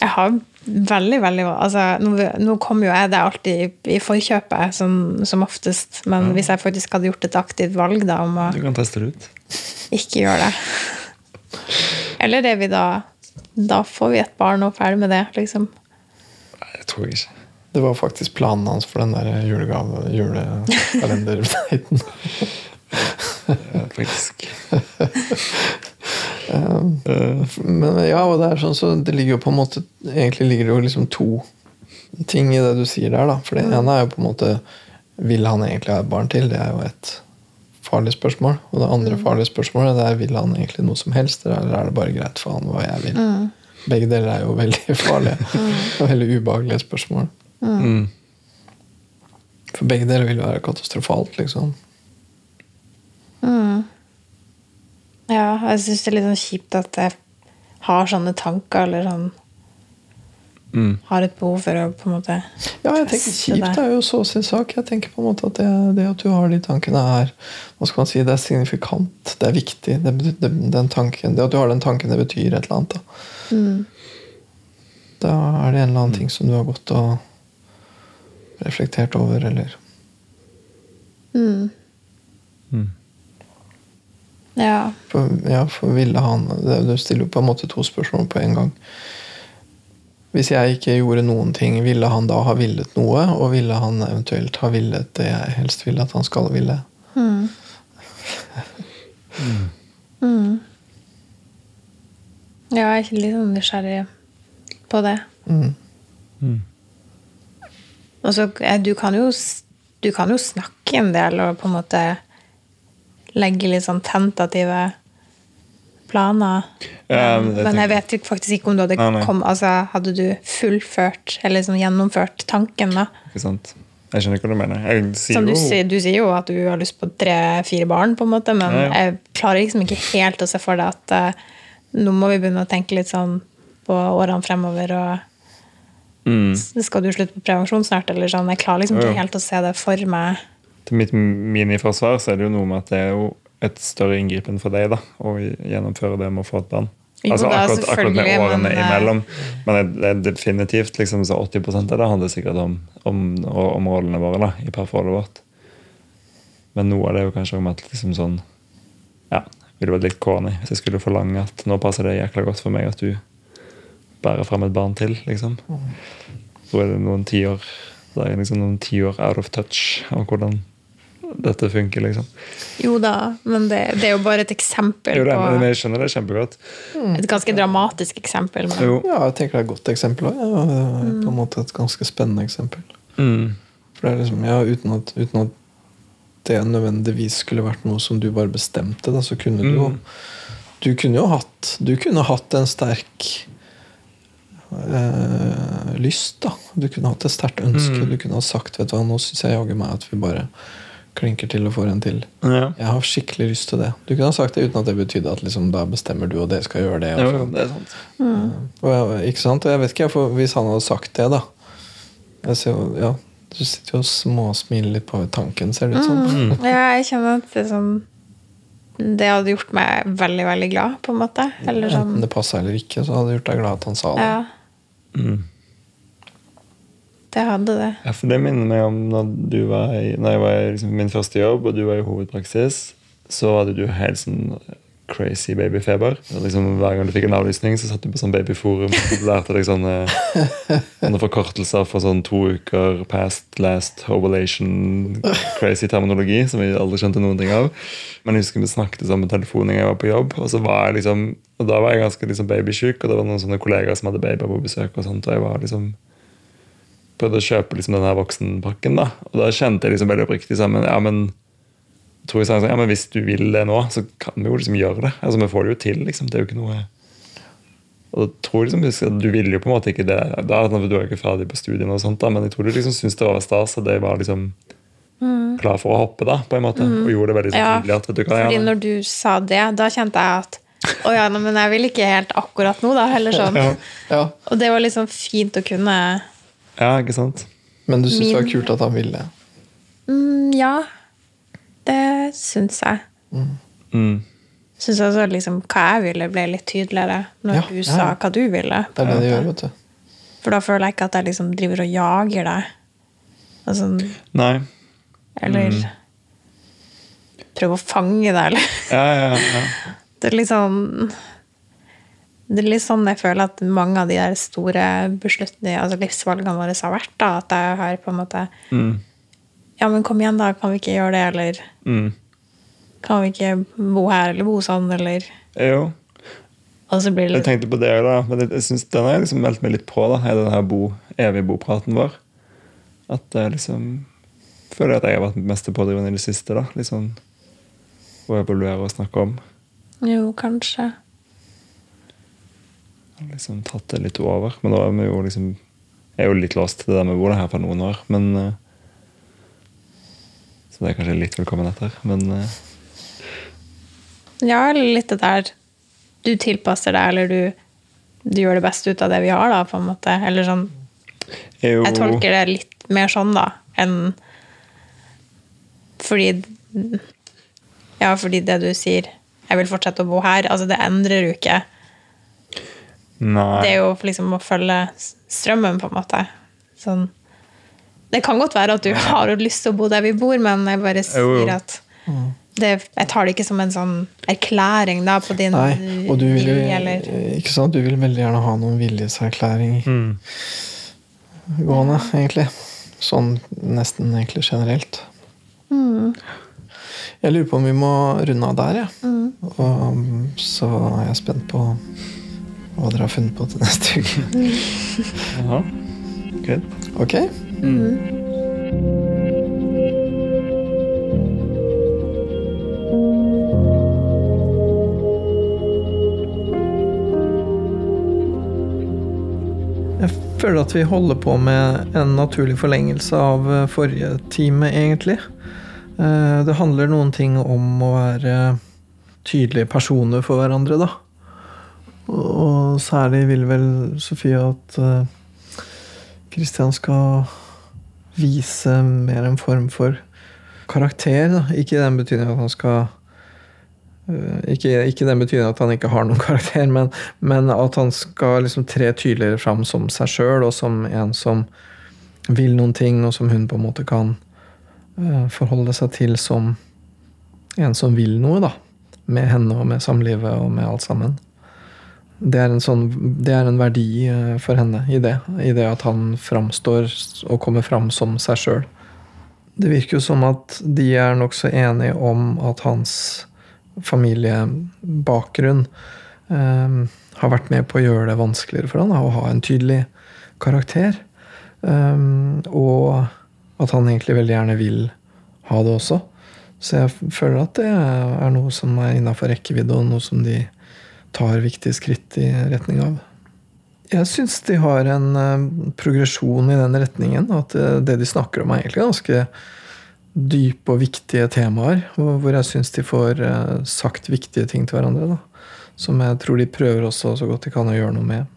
Jeg har veldig, veldig altså, Nå, nå kommer jo jeg det alltid i, forkjøpet, som, som oftest, men hvis jeg faktisk hadde gjort et aktivt valg da, om å Du kan teste det ut. ikke gjøre det Eller er vi da Da får vi et barn og ferdig med det, liksom. Nei, det tror jeg ikke. Det var faktisk planen hans for den der julegave, julekalenderdaten. [laughs] Ja, faktisk. [laughs] Men ja, og det er sånn så det ligger jo på en måte Egentlig ligger det jo liksom to ting i det du sier der. da For det ene er jo på en måte Vil han egentlig ha et barn til? Det er jo et farlig spørsmål. Og det andre farlige spørsmålet det er vil han egentlig noe som helst, eller er det bare greit for han hva jeg vil? Begge deler er jo veldig [laughs] farlige og veldig ubehagelige spørsmål. Mm. For begge deler vil jo være katastrofalt, liksom. Ja, jeg syns det er litt sånn kjipt at jeg har sånne tanker, eller sånn Mm. Har et behov for å på en måte Ja, jeg tenker Kjipt er jo så sin sak. Jeg tenker på en måte at det, det at du har de tankene, er hva skal man si, det er signifikant. Det er viktig. Det, det, den tanken, det at du har den tanken, det betyr et eller annet. Da, da er det en eller annen ting som du har gått og reflektert over, eller Mm. Ja. For, ja, for ville han Du stiller jo på en måte to spørsmål på en gang. Hvis jeg ikke gjorde noen ting, ville han da ha villet noe? Og ville han eventuelt ha villet det jeg helst vil at han skal ville? Ja, jeg er litt sånn nysgjerrig på det. Mm. Og så, eh, du kan, jo, du kan jo snakke en del og på en måte legge litt sånn tentative planer. Ja, men men, jeg vet jo faktisk ikke om du hadde Nei, nei. kom, altså, Hadde du fullført, eller liksom gjennomført tanken, da? Ikke sant? Jeg skjønner ikke hva du mener. Sier Som du, sier, du sier jo at du har lyst på tre-fire barn, på en måte, men Ja, ja. jeg klarer liksom ikke helt å se for deg at uh, nå må vi begynne å tenke litt sånn på årene fremover og Mm. Skal du slutte på prevensjon snart? Eller sånn. Jeg klarer liksom ikke helt å se det for meg. Til mitt miniforsvar så er det jo noe med at det er jo et større inngripen for deg da, å gjennomføre det med å få et barn. Altså akkurat, akkurat med årene men, eh, imellom. Men det det er definitivt liksom, så 80 av det handler sikkert om, om, om rollene våre da, i parforholdet vårt. Men noe av det er jo kanskje om at liksom sånn Ja, ville vært litt corny hvis jeg skulle forlange at nå passer det jækla godt for meg at du bærer fram et barn til, liksom. Så er det noen tiår liksom noen tiår out of touch av hvordan dette funker, liksom. Jo da, men det, det er jo bare et eksempel Jo, det, men jeg skjønner det kjempegodt. Et ganske dramatisk eksempel. Men, Jo. Ja, jeg tenker det er et godt eksempel òg. Ja, det på en måte et ganske spennende eksempel. Mm. For det er liksom, ja, uten at, uten at det nødvendigvis skulle vært noe som du bare bestemte, da, så kunne du jo Mm. Du kunne jo hatt Du kunne hatt en sterk øh, lyst, da. Du kunne hatt et sterkt ønske. Mm. Du kunne ha sagt vet du hva, nå syns jeg jaggu meg at vi bare klinker til og får en til. Ja. Jeg har skikkelig lyst til det. Du kunne ha sagt det uten at det betydde at liksom, da bestemmer du, og dere skal gjøre det. Og Jo, sånn. det er sant. Og jeg, ikke sant? Og jeg vet ikke, for Hvis han hadde sagt det, da jeg ser ja, Du sitter jo og småsmiler litt på tanken, ser det ut som. Mm. ja, jeg kjenner at det sånn Det hadde gjort meg veldig, veldig glad, på en måte. Eller sånn Enten det passa eller ikke, så hadde det gjort deg glad at han sa det. Ja, Mm. Det hadde det. Ja, for det minner meg om når, du var i, når jeg var i liksom, min første jobb, og du var i hovedpraksis. Så hadde du helt sånn crazy babyfeber. Liksom, hver gang du fikk en avlysning, så satt du på sånn babyforum og lærte deg sånne, sånne forkortelser for sånn to uker past, last, ovulation, crazy terminologi som vi aldri skjønte noen ting av. Men jeg husker vi snakket sammen på telefonen jeg var på jobb, og så var jeg liksom og da var jeg ganske liksom babysjuk, og det var noen sånne kollegaer som hadde babyer på besøk. og sånt, og jeg var liksom prøvde å kjøpe liksom denne voksenpakken. da, Og da kjente jeg liksom veldig oppriktig sammen. Ja, men jeg tror jeg sa sånn, ja, men hvis du vil det nå, så kan vi jo liksom gjøre det. Altså, Vi får det jo til, liksom. Det er jo ikke noe Og da tror jeg liksom, Du ville jo på en måte ikke det. Da, for Du er jo ikke ferdig på studiene, og sånt da, men jeg tror du liksom syntes det var stas, at det var liksom klar for å hoppe, da, på en måte. Og gjorde det veldig så tydelig at vet du hva, Fordi når du sa det, da kjente jeg at å ja, men jeg vil ikke helt akkurat nå, da. Heller [laughs] sånn. ja, Ja, Og det var liksom fint å kunne ja, ikke sant? Men du syns det var kult at han ville? mm, Ja, det syns jeg. Mm. Syns også liksom hva jeg ville, ble litt tydeligere når Ja, du ja, sa hva du ville. Det er det de gjør, vet du. For da føler jeg ikke at jeg liksom driver og jager deg. Altså, Nei. eller Mm. prøver å fange deg, eller Ja, ja, ja. [laughs] Det er litt sånn Det er litt sånn jeg føler at mange av de der store beslutningene, altså livsvalgene våre har vært. da, At jeg har på en måte Mm. Ja, men kom igjen, da. Kan vi ikke gjøre det? Eller Mm. kan vi ikke bo her, eller bo sånn, eller Jo. Det Jeg tenkte på det da, men jeg, synes den har jeg liksom meldt meg litt på, da, i den her bo, evige bopraten vår. At jeg liksom føler at jeg har vært mest pådrivende i det siste. da, litt sånn Å evaluere og snakke om. Jo, kanskje. Liksom tatt det litt over. Men da er vi jo liksom Jeg er jo litt låst til det der med å bo her for noen år, men eh, Så det er kanskje litt velkommen etter, men eh, Ja, litt det der Du tilpasser deg, eller du, du gjør det beste ut av det vi har, da, på en måte. Eller sånn jeg jo Jeg tolker det litt mer sånn, da, enn Fordi Ja, fordi det du sier Jeg vil fortsette å bo her. Altså, det endrer jo ikke. Nei. Det er jo liksom å følge strømmen, på en måte. Sånn Det kan godt være at du har lyst til å bo der vi bor, men jeg bare sier Jo, jo. at det, Jeg tar det ikke som en sånn erklæring da, på din Nei, og du vil ikke sant? Du vil veldig gjerne ha noen viljeserklæring Mm. gående, egentlig. Sånn nesten egentlig generelt. Mm. Jeg lurer på om vi må runde av der, jeg. Og så er jeg spent på hva dere har funnet på til neste uke. Jaha. Good. Ok? Jeg føler at vi holder på med en naturlig forlengelse av eh, forrige time, egentlig. Eh, Det handler noen ting om å være tydelige personer for hverandre, da. Og særlig vil vel Sofie at Kristian skal vise mer en form for karakter. Da. Ikke i den betydning at han skal øh, ikke, ikke den betydning at han ikke har noen [laughs] karakter, men, men at han skal liksom tre tydeligere fram som seg sjøl, og som en som vil noen ting, og som hun på en måte kan uh, forholde seg til som en som vil noe, da. Med henne og med samlivet og med alt sammen. Det er sånn, det er en verdi uh, for henne i det. I det at han framstår og kommer fram som seg sjøl. Det virker jo som at de er nokså enige om at hans familiebakgrunn uh, har vært med på å gjøre det vanskeligere for han å ha en tydelig karakter. Um, og at han egentlig veldig gjerne vil ha det også. Så jeg føler at det er noe som er innafor rekkevidde, og noe som de tar viktige skritt i retning av. Jeg syns de har en uh, progresjon i den retningen. At uh, det de snakker om, er egentlig ganske dype og viktige temaer. Hvor jeg syns de får uh, sagt viktige ting til hverandre. Da. Som jeg tror de prøver også så godt de kan å gjøre noe med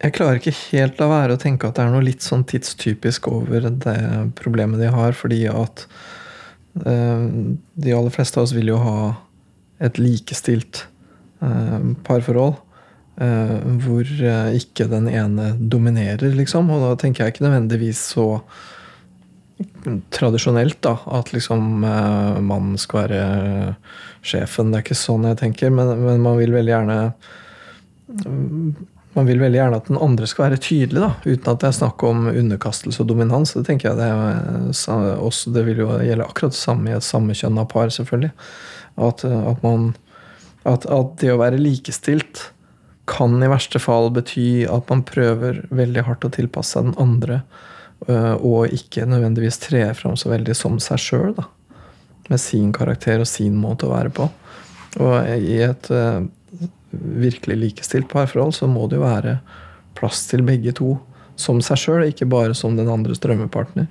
jeg klarer ikke helt la være å tenke at det er noe litt sånn tidstypisk over det problemet de har, fordi at de aller fleste av oss vil jo ha et likestilt uh, parforhold. Uh, hvor ikke den ene dominerer, liksom. Og da tenker jeg ikke nødvendigvis så tradisjonelt, da. At liksom mannen skal være sjefen. Det er ikke sånn jeg tenker, men, men man vil veldig gjerne man vil veldig gjerne at den andre skal være tydelig, da, uten at det er snakk om underkastelse og dominans. Det tenker jeg det, også, det vil jo gjelde akkurat det samme i et sammekjønna par, selvfølgelig. At, at, man, at, at, det å være likestilt kan i verste fall bety at man prøver veldig hardt å tilpasse seg den andre, øh, og ikke nødvendigvis tre fram så veldig som seg sjøl, med sin karakter og sin måte å være på. Og i et øh, virkelig likestilt parforhold, så må det jo være plass til begge to som seg sjøl, ikke bare som den andres drømmepartner.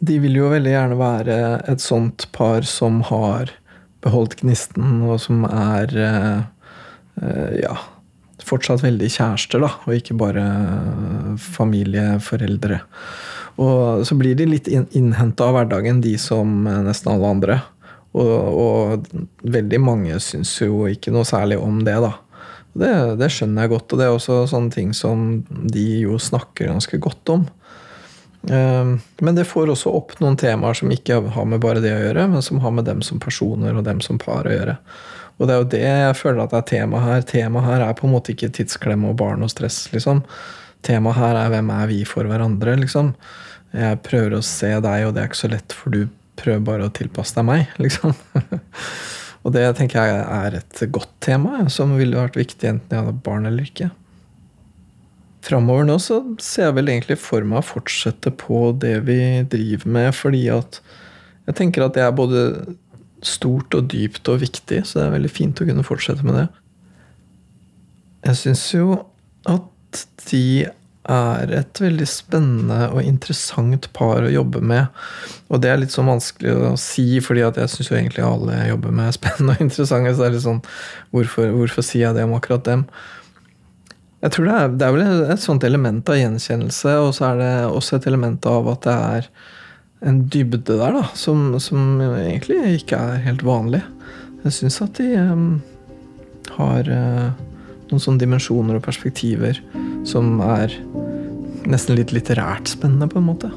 De vil jo veldig gjerne være et sånt par som har beholdt gnisten, og som er eh, eh ja, fortsatt veldig kjærester, da, og ikke bare familieforeldre. Og så blir de litt innhenta av hverdagen, de som nesten alle andre. Og, og, veldig mange syns jo ikke noe særlig om det, da. Det, det, skjønner jeg godt, og det er også sånne ting som de jo snakker ganske godt om. Ehm, men det får også opp noen temaer som ikke har med bare det å gjøre, men som har med dem som personer og dem som par å gjøre. Og det er jo det jeg føler at det er tema her. Temaet her er på en måte ikke tidsklemme og barn og stress, liksom. Temaet her er hvem er vi for hverandre, liksom. Jeg prøver å se deg, og det er ikke så lett, for du prøver bare å tilpasse deg meg, [laughs] liksom. og det tenker jeg er et godt tema, som ville vært viktig enten jeg hadde barn eller ikke. Framover nå så ser jeg vel egentlig for meg å fortsette på det vi driver med, fordi at jeg tenker at det er både stort og dypt og viktig, så det er veldig fint å kunne fortsette med det. Jeg syns jo at de er et veldig spennende og interessant par å jobbe med. Og det er litt sånn vanskelig å si, fordi jeg syns jo egentlig alle jeg jobber med, er [laughs] spennende og interessante. Så det er litt sånn, hvorfor, hvorfor sier jeg det om akkurat dem? Jeg tror det er, det er vel et sånt element av gjenkjennelse, og så er det også et element av at det er en dybde der da, som, som egentlig ikke er helt vanlig. Jeg syns at de um, har uh, noen sånne dimensjoner og perspektiver som er nesten litt litterært spennende, på en måte.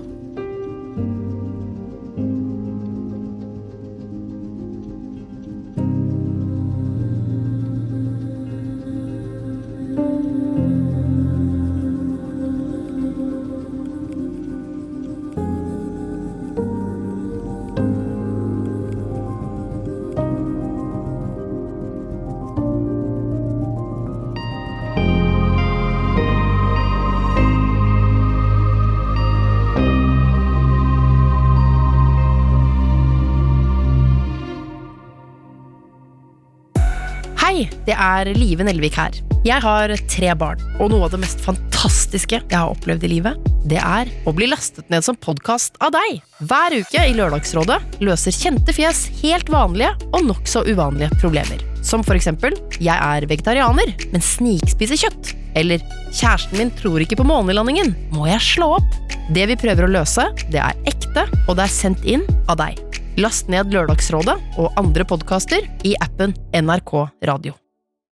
Er Live Nelvik her. Jeg har tre barn, og noe av det mest fantastiske jeg har opplevd i livet, det er å bli lastet ned som podkast av deg. Hver uke i Lørdagsrådet løser kjente fjes helt vanlige og nokså uvanlige problemer. Som for eksempel jeg er vegetarianer, men snikspiser kjøtt. Eller kjæresten min tror ikke på månelandingen, må jeg slå opp? Det vi prøver å løse, det er ekte, og det er sendt inn av deg. Last ned Lørdagsrådet og andre podkaster i appen NRK Radio.